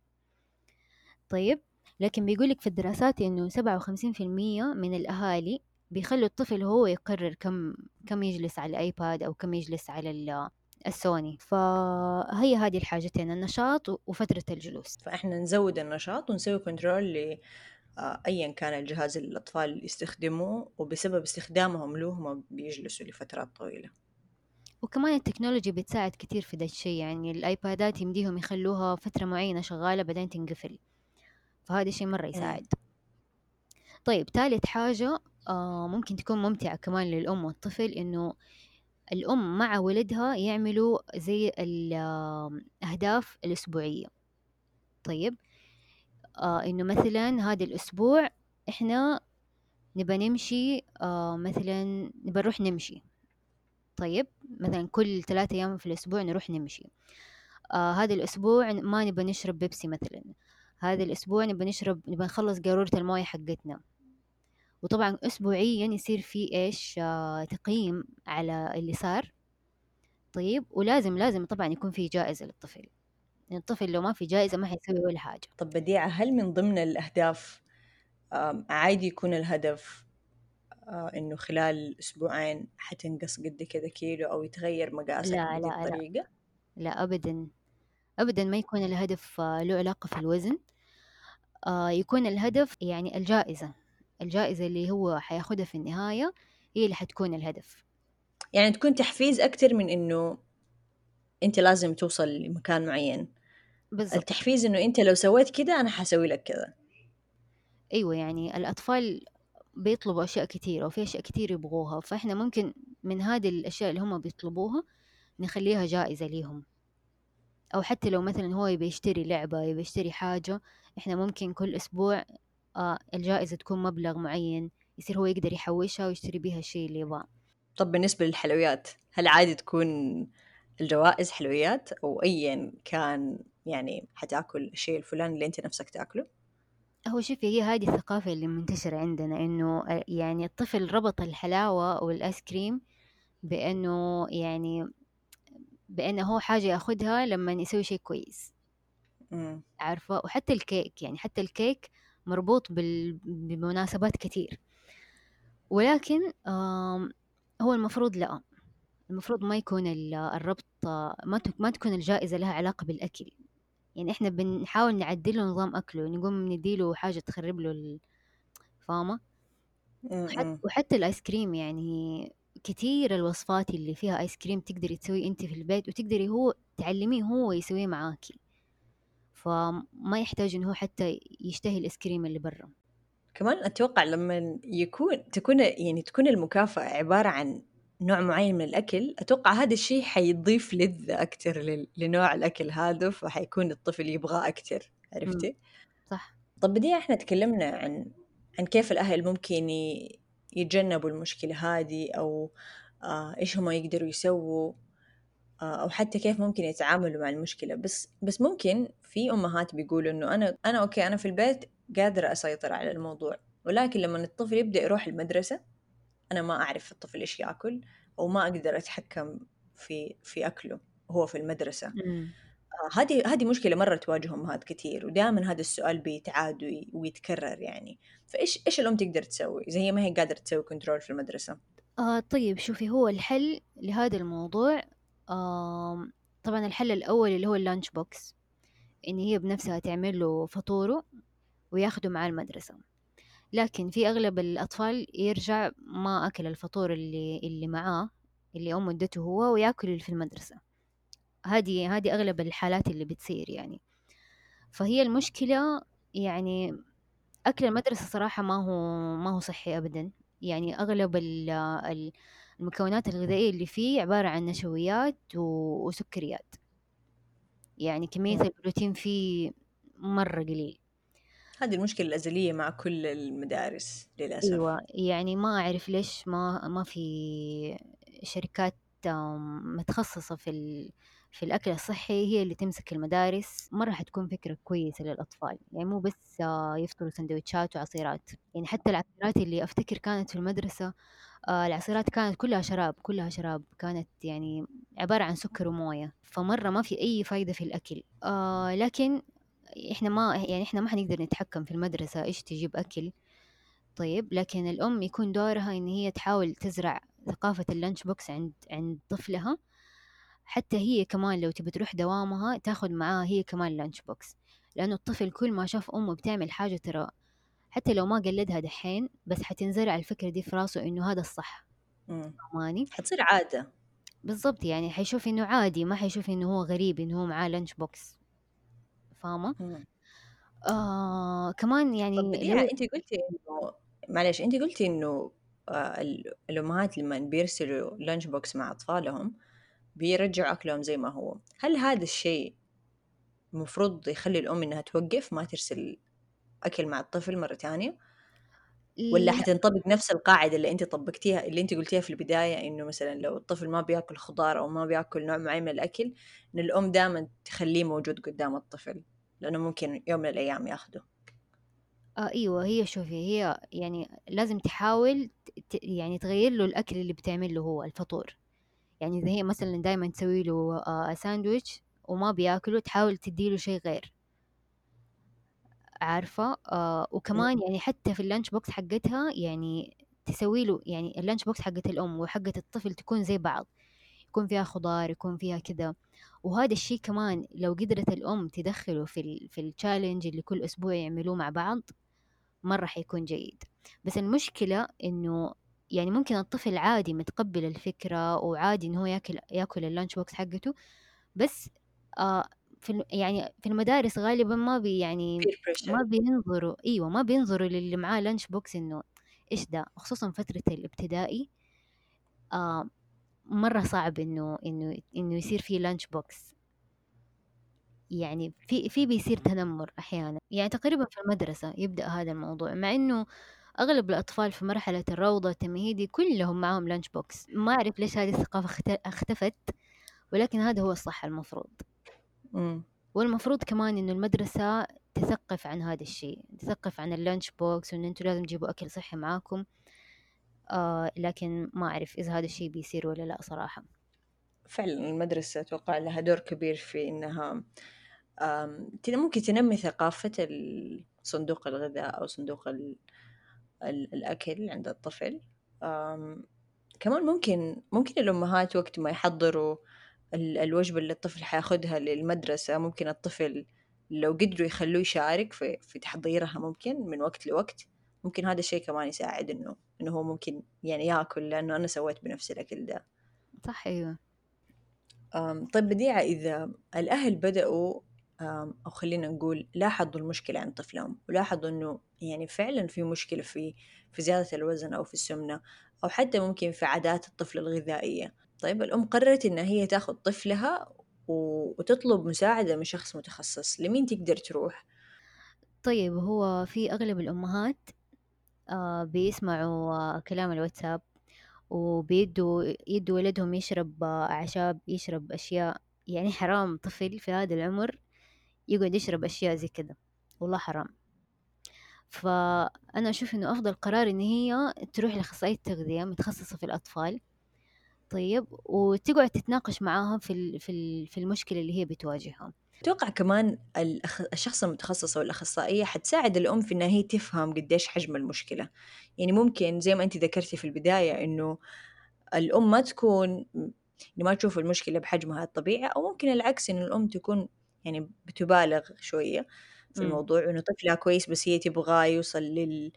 طيب لكن بيقول لك في الدراسات إنه 57% من الأهالي بيخلوا الطفل هو يقرر كم كم يجلس على ال iPad أو كم يجلس على السوني فهي هذه الحاجتين النشاط وفترة الجلوس. فإحنا نزود النشاط ونسوي control ل آه، ايا كان الجهاز اللي الأطفال يستخدموه وبسبب استخدامهم له هم بيجلسوا لفترات طويلة. وكمان ال technology بتساعد كتير في ده الشيء يعني ال iPad ات يمديهم يخلوها فترة معينة شغالة بعدين تنقفل. فهذا الشيء مرة مم. يساعد. طيب ثالث حاجة آه ممكن تكون ممتعة كمان للأم والطفل إنه الأم مع ولدها يعملوا زي الأهداف الأسبوعية. طيب آه إنه مثلا هذا الأسبوع إحنا نبى نمشي آه مثلا نبى نروح نمشي. طيب مثلا كل ثلاثة أيام في الأسبوع نروح نمشي. آه هذا الأسبوع ما نبى نشرب بيبسي مثلا. هذا الأسبوع نبى نشرب نبى نخلص قارورة الموية حقتنا. وطبعا أسبوعيا يصير في إيش آه تقييم على اللي صار. طيب ولازم لازم طبعا يكون في جائزة للطفل. يعني الطفل لو ما في جائزة ما حيسوي ولا حاجة. طب بديعة هل من ضمن الأهداف عادي يكون الهدف آه، إنه خلال أسبوعين حتنقص قد كذا كيلو أو يتغير مقاسك لا لا لا. الطريقة؟ لا أبدا. أبدا ما يكون الهدف آه، له علاقة في الوزن. آه، يكون الهدف يعني الجائزة. الجائزة اللي هو حياخدها في النهاية هي اللي حتكون الهدف. يعني تكون تحفيز أكتر من إنه أنت لازم توصل لمكان معين. بالضبط. التحفيز إنه أنت لو سويت كذا أنا حسوي لك كذا. أيوة يعني الأطفال بيطلبوا أشياء كتيرة وفي أشياء كتير يبغوها فإحنا ممكن من هذه الأشياء اللي هم بيطلبوها نخليها جائزة ليهم. أو حتى لو مثلا هو يبي يشتري لعبة يبي يشتري حاجة إحنا ممكن كل أسبوع آه الجائزة تكون مبلغ معين يصير هو يقدر يحوشها ويشتري بيها الشيء اللي يبغاه طب بالنسبة للحلويات هل عادي تكون الجوائز حلويات أو أيا كان يعني حتاكل الشيء الفلاني اللي أنت نفسك تاكله؟ هو شوفي هي هذه الثقافة اللي منتشرة عندنا إنه آه، يعني الطفل ربط الحلاوة والآيس كريم بأنه يعني بأنه هو حاجة ياخدها لما يسوي شيء كويس. عارفة وحتى الكيك يعني حتى الكيك مربوط بال... بمناسبات كتير. ولكن هو المفروض لا. المفروض ما يكون ال- الربط ما ما تكون الجائزة لها علاقة بالأكل. يعني إحنا بنحاول نعدل له نظام أكله نقوم نديله حاجة تخرب له فاهمة؟ وحتى, مم. وحتى الآيس كريم يعني كتير الوصفات اللي فيها آيس كريم تقدري تسوي أنت في البيت وتقدري هو تعلميه هو يسويه معاكي. فما يحتاج إنه هو حتى يشتهي الآيس كريم اللي برا. كمان أتوقع لما يكون تكون يعني تكون المكافأة عبارة عن نوع معين من الأكل أتوقع هذا الشيء حيضيف لذة أكتر لل- لنوع الأكل هذا فحيكون الطفل يبغاه أكتر عرفتي؟ صح. طب بدي إحنا تكلمنا عن عن كيف الأهل ممكن يتجنبوا المشكلة هذه أو آه إيش هم يقدروا يسووا. آه أو حتى كيف ممكن يتعاملوا مع المشكلة. بس بس ممكن في أمهات بيقولوا إنه أنا أنا أوكي أنا في البيت قادرة أسيطر على الموضوع ولكن لما الطفل يبدأ يروح المدرسة أنا ما أعرف الطفل إيش يأكل أو ما أقدر أتحكم في في أكله هو في المدرسة. آه، هذه هذه مشكلة مرة تواجه أمهات كثير ودائما هذا السؤال بيتعاد وي- ويتكرر يعني. فإيش إيش الأم تقدر تسوي؟ إذا هي ما هي قادرة تسوي كنترول في المدرسة. آه طيب شوفي هو الحل لهذا الموضوع طبعًا الحل الأول اللي هو الlunch box إن هي بنفسها تعمل له فطوره وياخده معاه المدرسة، لكن في أغلب الأطفال يرجع ما أكل الفطور اللي اللي معاه اللي أمه ادته هو وياكل اللي في المدرسة، هذه هذه أغلب الحالات اللي بتصير يعني، فهي المشكلة يعني أكل المدرسة صراحة ما هو ما هو صحي أبدًا، يعني أغلب ال ال المكونات الغذائية اللي فيه عبارة عن نشويات وسكريات، يعني كمية. البروتين فيه مرة قليل. هذه المشكلة الأزلية مع كل المدارس للأسف. أيوة. يعني ما أعرف ليش ما ما في شركات متخصصة في ال... في الأكل الصحي هي اللي تمسك المدارس. مرة حتكون فكرة كويسة للأطفال. يعني مو بس آه، يفطروا سندوتشات وعصيرات. يعني حتى العصيرات اللي أفتكر كانت في المدرسة آه، العصيرات كانت كلها شراب كلها شراب كانت يعني عبارة عن سكر وموية فمرة ما في أي فايدة في الأكل. آه لكن إحنا ما يعني إحنا ما حنقدر نتحكم في المدرسة إيش تجيب أكل. طيب لكن الأم يكون دورها إن هي تحاول تزرع ثقافة ال lunch box عند عند طفلها. حتى هي كمان لو تبي تروح دوامها تاخد معاها هي كمان lunch box. لأنه الطفل كل ما شاف أمه بتعمل حاجة ترى حتى لو ما قلدها دحين بس حتنزرع الفكرة دي في راسه إنه هذا الصح. مم. فهماني؟ حتصير عادة. بالضبط يعني حيشوف إنه عادي ما حيشوف إنه هو غريب إنه هو معاه lunch box فاهمة؟ آه كمان يعني لو أنت قلتي إنه معلش أنت قلتي إنه آه، ال- الأمهات لما بيرسلوا لانش بوكس مع أطفالهم بيرجعوا أكلهم زي ما هو. هل هذا الشيء المفروض يخلي الأم إنها توقف؟ ما ترسل أكل مع الطفل مرة تانية ولا لا حتنطبق نفس القاعدة اللي أنت طبقتيها اللي أنت قلتيها في البداية إنه مثلا لو الطفل ما بيأكل خضار أو ما بيأكل نوع معين من الأكل إن الأم دائما تخليه موجود قدام الطفل لأنه ممكن يوم من الأيام يأخده. آه أيوه هي شوفي هي يعني لازم تحاول ت- يعني تغير له الأكل اللي بتعمل له هو الفطور. يعني إذا هي مثلا دايما تسوي له آه ساندويتش وما بيأكله تحاول تديله شيء غير. عارفة آه وكمان يعني حتى في ال lunch box حقتها يعني تسوي له يعني ال lunch box حقت الأم وحقت الطفل تكون زي بعض يكون فيها خضار يكون فيها كده وهذا الشيء كمان لو قدرت الأم تدخله في ال في ال challenge اللي كل أسبوع يعملوه مع بعض مرة حيكون جيد. بس المشكلة إنه يعني ممكن الطفل عادي متقبل الفكرة وعادي إنه هو ياكل ياكل ال lunch box حقته بس آه في يعني في المدارس غالبا ما بي يعني peer pressure. ما بينظروا أيوه ما بينظروا للي معاه lunch box إنه إيش ده؟ خصوصا فترة الابتدائي آه مرة صعب إنه إنه إنه يصير في lunch box يعني في في بيصير تنمر أحيانا. يعني تقريبا في المدرسة يبدأ هذا الموضوع مع إنه أغلب الأطفال في مرحلة الروضة التمهيدي كلهم معاهم lunch box ما أعرف ليش هذه الثقافة اخت- اختفت ولكن هذا هو الصح المفروض. مم. والمفروض كمان إنه المدرسة تثقف عن هذا الشيء تثقف عن اللانش بوكس وإن أنتوا لازم تجيبوا أكل صحي معاكم. آه لكن ما أعرف إذا هذا الشيء بيصير ولا لا صراحة. فعلا المدرسة أتوقع لها دور كبير في إنها ممكن تنمي ثقافة ال- صندوق الغذاء أو صندوق ال- ال- الأكل عند الطفل. كمان ممكن ممكن الأمهات وقت ما يحضروا الوجبة اللي الطفل حياخدها للمدرسة ممكن الطفل لو قدروا يخلوه يشارك في, في تحضيرها ممكن من وقت لوقت. ممكن هذا الشيء كمان يساعد إنه إنه هو ممكن يعني ياكل لأنه أنا سويت بنفسي الأكل ده. صح أم، طيب بديعة إذا الأهل بدأوا أو خلينا نقول لاحظوا المشكلة عند طفلهم ولاحظوا إنه يعني فعلا في مشكلة في في زيادة الوزن أو في السمنة أو حتى ممكن في عادات الطفل الغذائية طيب الأم قررت إن هي تاخذ طفلها وتطلب مساعدة من شخص متخصص لمين تقدر تروح؟ طيب هو في أغلب الأمهات آه بيسمعوا آه كلام الواتساب وبيدوا يدوا ولدهم يشرب آه أعشاب يشرب أشياء يعني حرام طفل في هذا العمر يقعد يشرب أشياء زي كده والله حرام. فأنا أشوف إنه أفضل قرار إن هي تروح لأخصائية تغذية متخصصة في الأطفال. طيب وتقعد تتناقش معاها في في في المشكلة اللي هي بتواجهها أتوقع كمان. الشخص المتخصص أو الأخصائية حتساعد الأم في إنها هي تفهم قديش حجم المشكلة. يعني ممكن زي ما أنت ذكرتي في البداية إنه الأم ما تكون ما تشوف المشكلة بحجمها الطبيعي أو ممكن العكس إنه الأم تكون يعني بتبالغ شوية في الموضوع إنه طفلها كويس بس هي تبغاه يوصل لل...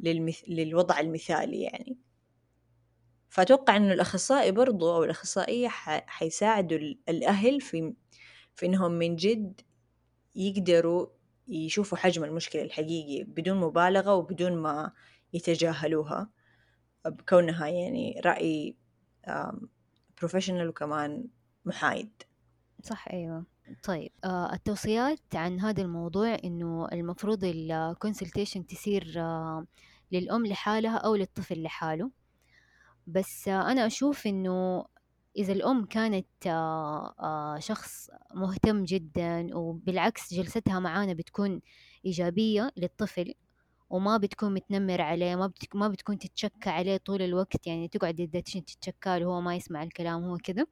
للمث... للوضع المثالي يعني. فأتوقع إنه الأخصائي برضو أو الأخصائية ح... حيساعدوا الأهل في في إنهم من جد يقدروا يشوفوا حجم المشكلة الحقيقي بدون مبالغة وبدون ما يتجاهلوها بكونها يعني رأي professional وكمان محايد. صح أيوة. طيب آه التوصيات عن هذا الموضوع إنه المفروض ال consultation تصير آه للأم لحالها أو للطفل لحاله؟ بس أنا أشوف إنه إذا الأم كانت آه شخص مهتم جدا وبالعكس جلستها معانا بتكون إيجابية للطفل وما بتكون متنمر عليه ما, ما بتكون تتشكى عليه طول الوقت يعني تقعد لل dietitian تتشكى وهو ما يسمع الكلام هو كذا.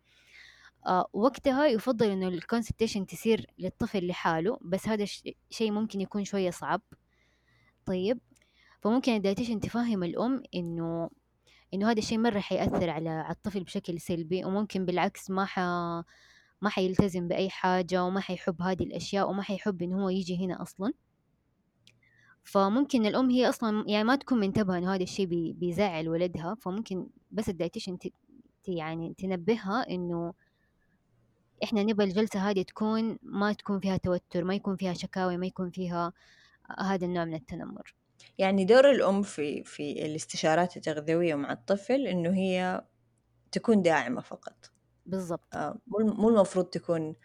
آه وقتها يفضل إنه ال consultation تصير للطفل لحاله بس هذا شيء ممكن يكون شوية صعب. طيب فممكن ال dietitian تفهم الأم إنه إنه هذا الشيء مرة حيأثر على على الطفل بشكل سلبي وممكن بالعكس ما ح ما حيلتزم بأي حاجة وما حيحب هذه الأشياء وما حيحب إنه هو يجي هنا أصلا. فممكن الأم هي أصلا يعني ما تكون منتبهة إنه هذا الشيء بي بيزعل ولدها. فممكن بس ال dietitian يعني تنبهها إنه إحنا نبغى الجلسة هذه تكون ما تكون فيها توتر ما يكون فيها شكاوي ما يكون فيها هذا النوع من التنمر. يعني دور الأم في في الاستشارات التغذوية مع الطفل إنه هي تكون داعمة فقط. بالضبط. آه مو المفروض تكون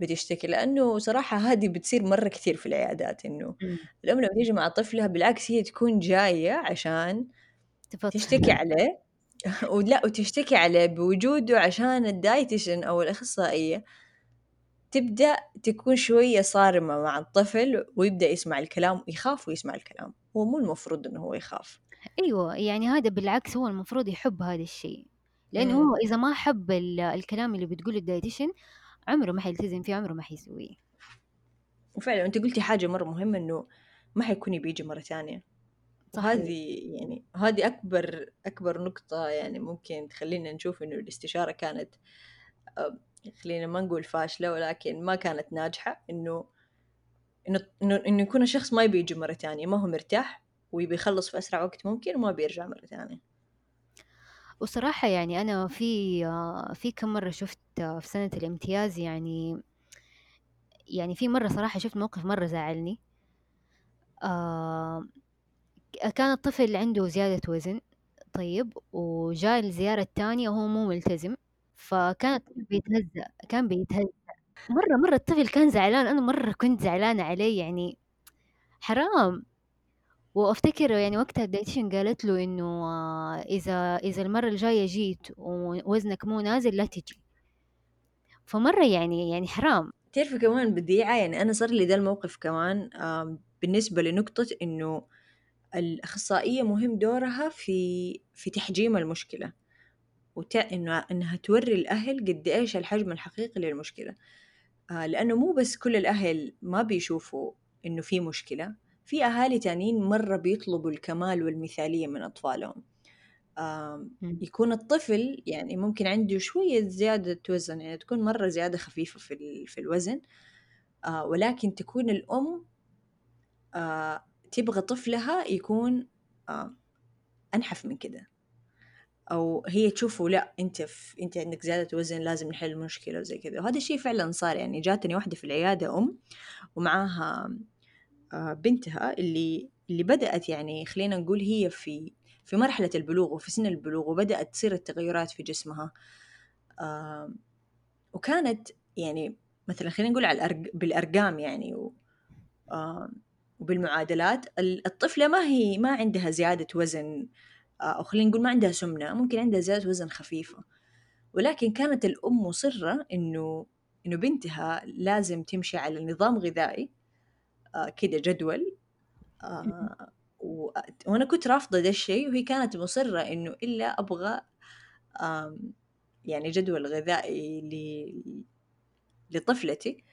بتشتكي لأنه صراحة هذه بتصير مرة كثير في العيادات إنه الأم لما تيجي مع طفلها بالعكس هي تكون جاية عشان تفضل. تشتكي عليه. ولا وتشتكي عليه بوجوده عشان ال dietitian أو الأخصائية. تبدأ تكون شوية صارمة مع الطفل ويبدأ يسمع الكلام يخاف ويسمع الكلام. هو مو المفروض إنه هو يخاف. أيوة يعني هذا بالعكس هو المفروض يحب هذا الشيء. لأنه هو إذا ما حب الكلام اللي بتقوله ال dietitian عمره ما حيلتزم فيه عمره ما حيسويه. وفعلا أنت قلتي حاجة مرة مهمة إنه ما حيكون بيجي مرة ثانية. هذه يعني هذه أكبر أكبر نقطة يعني ممكن تخلينا نشوف إنه الاستشارة كانت خلينا ما نقول فاشلة ولكن ما كانت ناجحة. إنه إنه إنه, إنه يكون الشخص ما يبي يجي مرة ثانية ما هو مرتاح ويبي يخلص في أسرع وقت ممكن وما بيرجع مرة ثانية. وصراحة يعني أنا في في كم مرة شفت في سنة الامتياز يعني يعني في مرة صراحة شفت موقف مرة زعلني. آه كان الطفل عنده زيادة وزن طيب وجاء الزيارة الثانية وهو مو ملتزم. فكان بيتهزأ كان بيتهزأ. مرة مرة الطفل كان زعلان أنا مرة كنت زعلانة عليه يعني حرام. وأفتكر يعني وقتها الدايتيشن قالت له إنه إذا إذا المرة الجاية جيت ووزنك مو نازل لا تجي. فمرة يعني يعني حرام. تعرفي كمان بديعة يعني أنا صار لي ذا الموقف كمان بالنسبة لنقطة إنه الأخصائية مهم دورها في في تحجيم المشكلة. وت... إنه إنها توري الأهل قد إيش الحجم الحقيقي للمشكلة. آه لأنه مو بس كل الأهل ما بيشوفوا إنه في مشكلة في أهالي تانيين مرة بيطلبوا الكمال والمثالية من أطفالهم. آه يكون الطفل يعني ممكن عنده شوية زيادة وزن يعني تكون مرة زيادة خفيفة في, في الوزن. آه ولكن تكون الأم آه تبغى طفلها يكون آه أنحف من كده. أو هي تشوفه لا أنت في أنت عندك زيادة وزن لازم نحل المشكلة وزي كذا. وهذا الشيء فعلا صار يعني جاتني واحدة في العيادة أم ومعاها آه، بنتها اللي اللي بدأت يعني خلينا نقول هي في في مرحلة البلوغ وفي سن البلوغ وبدأت تصير التغيرات في جسمها. وكانت يعني مثلا خلينا نقول على الأرق... بالأرقام يعني و... وبالمعادلات الطفلة ما هي ما عندها زيادة وزن أو خلينا نقول ما عندها سمنة ممكن عندها زيادة وزن خفيفة ولكن كانت الأم مصرة إنه إنه بنتها لازم تمشي على نظام غذائي آه كده جدول آه. وأنا كنت رافضة ده الشيء وهي كانت مصرة إنه إلا أبغى يعني جدول غذائي. لطفلتي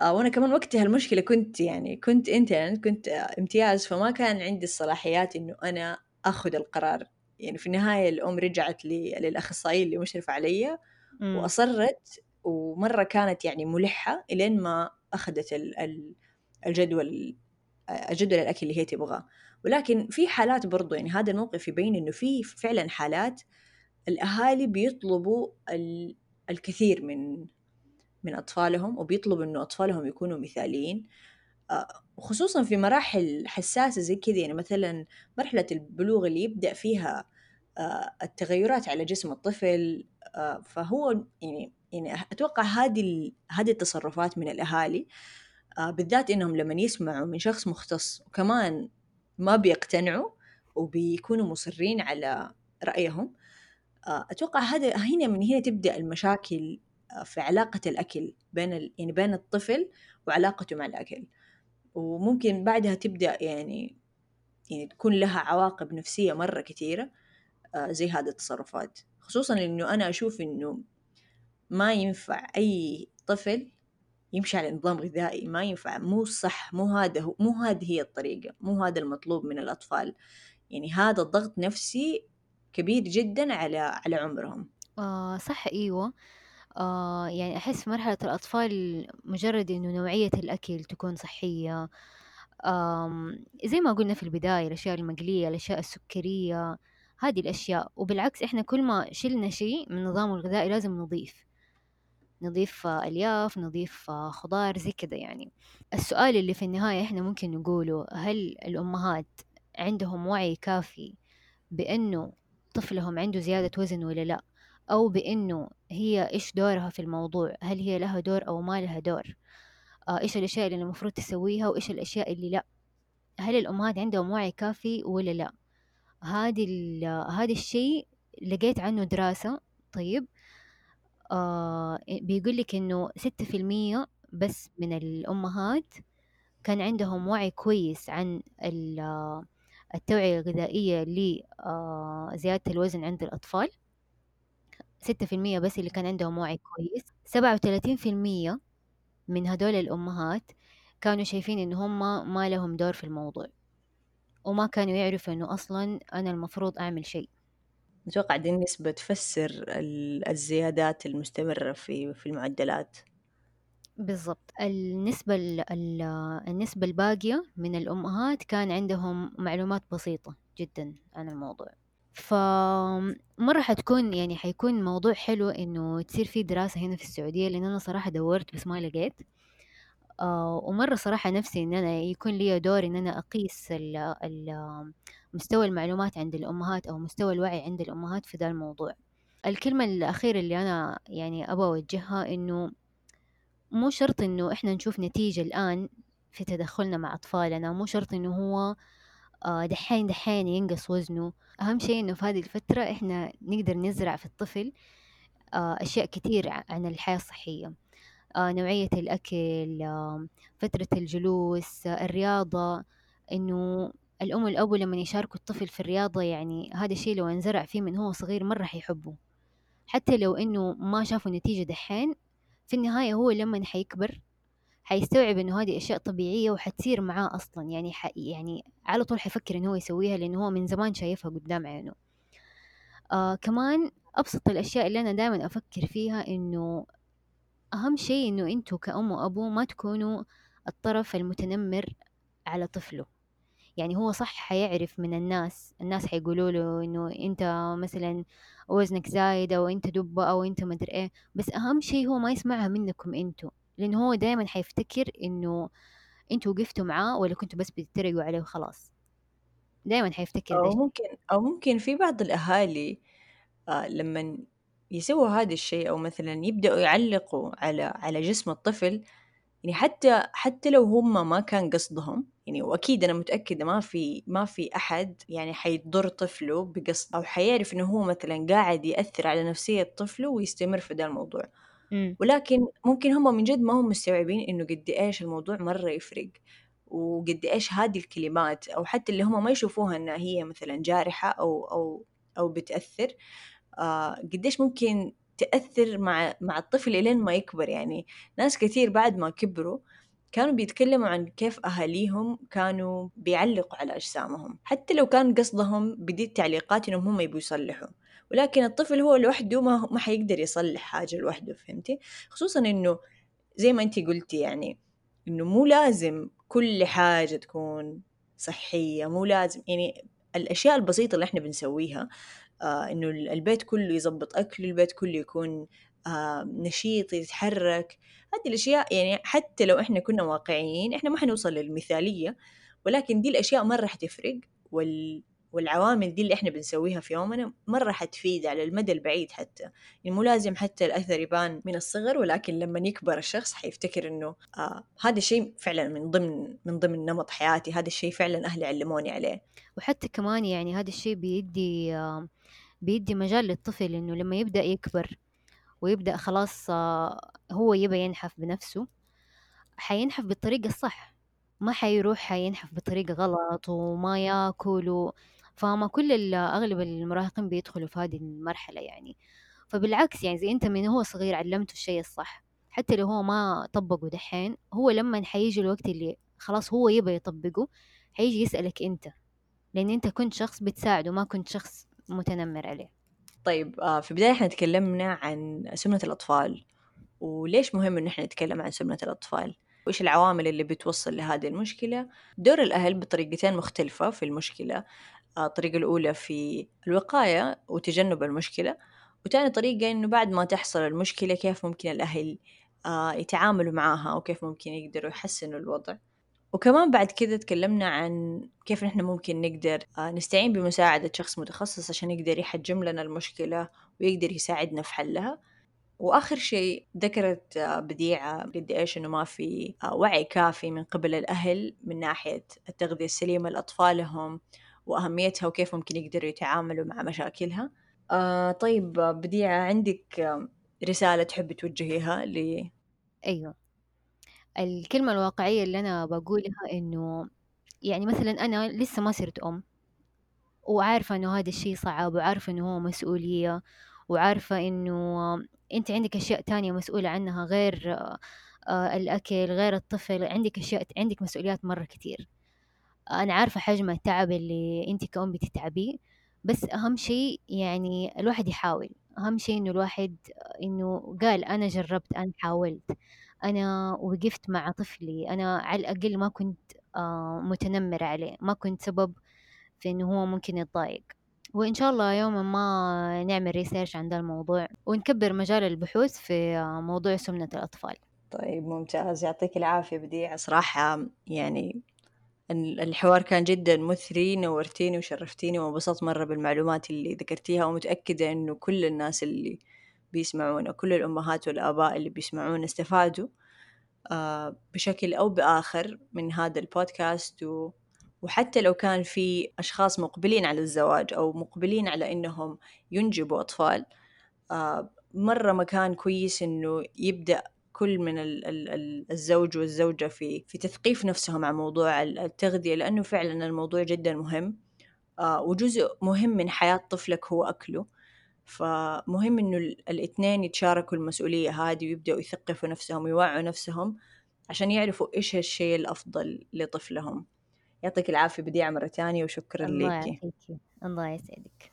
آه وأنا كمان وقتها المشكلة كنت يعني كنت انترن كنت إمتياز فما كان عندي الصلاحيات إنه أنا أخذ القرار. يعني في النهاية الأم رجعت لي للأخصائية اللي مشرفة علي وأصرت ومرة كانت يعني ملحة إلين ما أخذت الجدول الجدول الأكل اللي هي تبغاه. ولكن في حالات برضو يعني هذا الموقف يبين إنه في فعلا حالات الأهالي بيطلبوا الكثير من من أطفالهم وبيطلبوا إنه أطفالهم يكونوا مثاليين. خصوصا في مراحل حساسة زي كذا يعني مثلا مرحلة البلوغ اللي يبدأ فيها التغيرات على جسم الطفل فهو يعني يعني أتوقع هذه هذه التصرفات من الأهالي بالذات إنهم لما يسمعوا من شخص مختص وكمان ما بيقتنعوا وبيكونوا مصرين على رأيهم أتوقع هذا هنا من هنا تبدأ المشاكل في علاقة الأكل بين يعني بين الطفل وعلاقته مع الأكل. وممكن بعدها تبدأ يعني يعني تكون لها عواقب نفسية مرة كثيرة زي هذه التصرفات. خصوصا إنه أنا أشوف إنه ما ينفع أي طفل يمشي على نظام غذائي ما ينفع مو صح مو هذا مو هذه هي الطريقة مو هذا المطلوب من الأطفال. يعني هذا الضغط نفسي كبير جدا على على عمرهم. آه صح أيوة. آه يعني أحس مرحلة الأطفال مجرد إنه نوعية الأكل تكون صحية آم زي ما قلنا في البداية الأشياء المقلية الأشياء السكرية هذه الأشياء. وبالعكس إحنا كل ما شلنا شيء من النظام الغذائي لازم نضيف. نضيف ألياف نضيف خضار زي كده يعني. السؤال اللي في النهاية إحنا ممكن نقوله هل الأمهات عندهم وعي كافي بأنه طفلهم عنده زيادة وزن ولا لأ؟ أو بأنه هي إيش دورها في الموضوع؟ هل هي لها دور أو ما لها دور؟ آه إيش الأشياء اللي المفروض تسويها وإيش الأشياء اللي لأ؟ هل الأمهات عندهم وعي كافي ولا لأ؟ هذه هذا الشيء لقيت عنه دراسة طيب. آه بيقول لك إنه ستة في المية بس من الأمهات كان عندهم وعي كويس عن التوعية الغذائية لزيادة الوزن عند الأطفال. ستة في المية بس اللي كان عندهم وعي كويس سبعة وثلاثين في المية من هدول الأمهات كانوا شايفين إن هم ما لهم دور في الموضوع وما كانوا يعرفوا إنه أصلا أنا المفروض أعمل شيء. أتوقع دي النسبة تفسر الزيادات المستمرة في في المعدلات. بالضبط. النسبة النسبة الباقية من الأمهات كان عندهم معلومات بسيطة جدا عن الموضوع. فمرة حتكون يعني حيكون موضوع حلو إنه تصير في دراسة هنا في السعودية لأن أنا صراحة دورت بس ما لقيت. آه ومرة صراحة نفسي إن أنا يكون لي دور إن أنا أقيس ال ال مستوى المعلومات عند الأمهات أو مستوى الوعي عند الأمهات في ذا الموضوع. الكلمة الأخيرة اللي أنا يعني أبغى أوجهها إنه مو شرط إنه إحنا نشوف نتيجة الآن في تدخلنا مع أطفالنا مو شرط إنه هو دحين دحين ينقص وزنه. أهم شيء إنه في هذه الفترة إحنا نقدر نزرع في الطفل آه أشياء كتير عن الحياة الصحية. آه نوعية الأكل آه فترة الجلوس آه الرياضة. إنه الأم والأبو لما يشاركوا الطفل في الرياضة يعني هذا الشيء لو انزرع فيه من هو صغير مرة حيحبه. حتى لو إنه ما شافوا نتيجة دحين في النهاية هو لما حيكبر حيستوعب إنه هذه أشياء طبيعية وحتصير معاه أصلا. يعني ح... يعني على طول حيفكر إنه هو يسويها لأنه هو من زمان شايفها قدام عينه. آه كمان أبسط الأشياء اللي أنا دائما أفكر فيها إنه أهم شيء إنه أنتوا كأم وأبو ما تكونوا الطرف المتنمر على طفله. يعني هو صح حيعرف من الناس الناس حيقولوا له إنه أنت مثلا وزنك زايد أو أنت دبة أو أنت مدري إيه بس أهم شيء هو ما يسمعها منكم أنتوا. لأنه هو دائما حيفتكر إنه أنتوا وقفتوا معاه ولا كنتوا بس بتتريقوا عليه وخلاص. دائما حيفتكر أو ممكن أو ممكن في بعض الأهالي آه لما يسووا هذا الشيء أو مثلا يبدأوا يعلقوا على على جسم الطفل يعني حتى حتى لو هم ما كان قصدهم يعني وأكيد أنا متأكدة ما في ما في أحد يعني حيضر طفله بقصد أو حيعرف إنه هو مثلا قاعد يأثر على نفسية طفله ويستمر في ده الموضوع. ولكن ممكن هم من جد ما هم مستوعبين إنه قد إيش الموضوع مرة يفرق وقد إيش هذه الكلمات أو حتى اللي هم ما يشوفوها إنها هي مثلا جارحة أو أو أو بتأثر آه قديش ممكن تأثر مع مع الطفل إلين ما يكبر. يعني ناس كثير بعد ما كبروا كانوا بيتكلموا عن كيف أهاليهم كانوا بيعلقوا على أجسامهم حتى لو كان قصدهم بدي التعليقات إنهم هم يبوا يصلحوا. ولكن الطفل هو لوحده ما ما حيقدر يصلح حاجة لوحده فهمتي؟ خصوصا إنه زي ما أنتي قلتي يعني إنه مو لازم كل حاجة تكون صحية مو لازم يعني الأشياء البسيطة اللي إحنا بنسويها آه إنه البيت كله يظبط أكله البيت كله يكون آه نشيط يتحرك هذه الأشياء يعني حتى لو إحنا كنا واقعيين إحنا ما حنوصل للمثالية ولكن دي الأشياء مرة حتفرق وال والعوامل دي اللي إحنا بنسويها في يومنا مرة حتفيد على المدى البعيد حتى. يعني مو لازم حتى الأثر يبان من الصغر ولكن لما يكبر الشخص حيفتكر إنه آه هذا الشيء فعلا من ضمن من ضمن نمط حياتي هذا الشيء فعلا أهلي علموني عليه. وحتى كمان يعني هذا الشيء بيدي آه بيدي مجال للطفل إنه لما يبدأ يكبر ويبدأ خلاص آه هو يبى ينحف بنفسه حينحف بالطريقة الصح. ما حيروح حينحف بطريقة غلط وما ياكل فما كل أغلب المراهقين بيدخلوا في هذه المرحلة يعني. فبالعكس يعني زي أنت من هو صغير علمته الشيء الصح حتى لو هو ما طبقه دحين هو لما حيجي الوقت اللي خلاص هو يبى يطبقه حيجي يسألك أنت لأن أنت كنت شخص بتساعده ما كنت شخص متنمر عليه. طيب آه، في البداية إحنا تكلمنا عن سمنة الأطفال وليش مهم إن إحنا نتكلم عن سمنة الأطفال؟ وإيش العوامل اللي بتوصل لهذه المشكلة؟ دور الأهل بطريقتين مختلفة في المشكلة. الطريقة الأولى في الوقاية وتجنب المشكلة وتاني طريقة إنه بعد ما تحصل المشكلة كيف ممكن الأهل آه، يتعاملوا معاها وكيف ممكن يقدروا يحسنوا الوضع. وكمان بعد كذا تكلمنا عن كيف نحن ممكن نقدر آه، نستعين بمساعدة شخص متخصص عشان يقدر يحجم لنا المشكلة ويقدر يساعدنا في حلها. وآخر شيء ذكرت آه، بديعة قد إيش إنه ما في آه، وعي كافي من قبل الأهل من ناحية التغذية السليمة لأطفالهم وأهميتها وكيف ممكن يقدروا يتعاملوا مع مشاكلها. آه طيب بديعة عندك رسالة تحبي توجهيها ل أيوه. الكلمة الواقعية اللي أنا بقولها إنه يعني مثلا أنا لسه ما صرت أم وعارفة إنه هذا الشي صعب وعارفة إنه هو مسؤولية وعارفة إنه أنت عندك أشياء تانية مسؤولة عنها غير آه، الأكل غير الطفل عندك أشياء عندك مسؤوليات مرة كتير. أنا عارفة حجم التعب اللي أنت كأم بتتعبيه بس أهم شيء يعني الواحد يحاول. أهم شيء إنه الواحد إنه قال أنا جربت أنا حاولت. أنا وقفت مع طفلي. أنا على الأقل ما كنت آه، متنمرة عليه. ما كنت سبب في إنه هو ممكن يتضايق. وإن شاء الله يوما ما نعمل ريسيرش عن ذا الموضوع ونكبر مجال البحوث في آه، موضوع سمنة الأطفال. طيب ممتاز. يعطيك العافية بديع. صراحة يعني الحوار كان جدا مثري نورتيني وشرفتيني وانبسطت مرة بالمعلومات اللي ذكرتيها ومتأكدة إنه كل الناس اللي بيسمعونا كل الأمهات والآباء اللي بيسمعونا استفادوا آه بشكل أو بآخر من هذا البودكاست. و... وحتى لو كان في أشخاص مقبلين على الزواج أو مقبلين على إنهم ينجبوا أطفال آه مرة مكان كويس إنه يبدأ كل من الزوج والزوجة في في تثقيف نفسهم عن موضوع التغذية لأنه فعلا الموضوع جدا مهم. آه وجزء مهم من حياة طفلك هو أكله. فمهم إنه الاثنين يتشاركوا المسؤولية هذه ويبدأوا يثقفوا نفسهم ويوعوا نفسهم عشان يعرفوا إيش الشيء الأفضل لطفلهم. يعطيك العافية بديعة مرة ثانية وشكرا الله لك يعطيكي. الله يسعدك.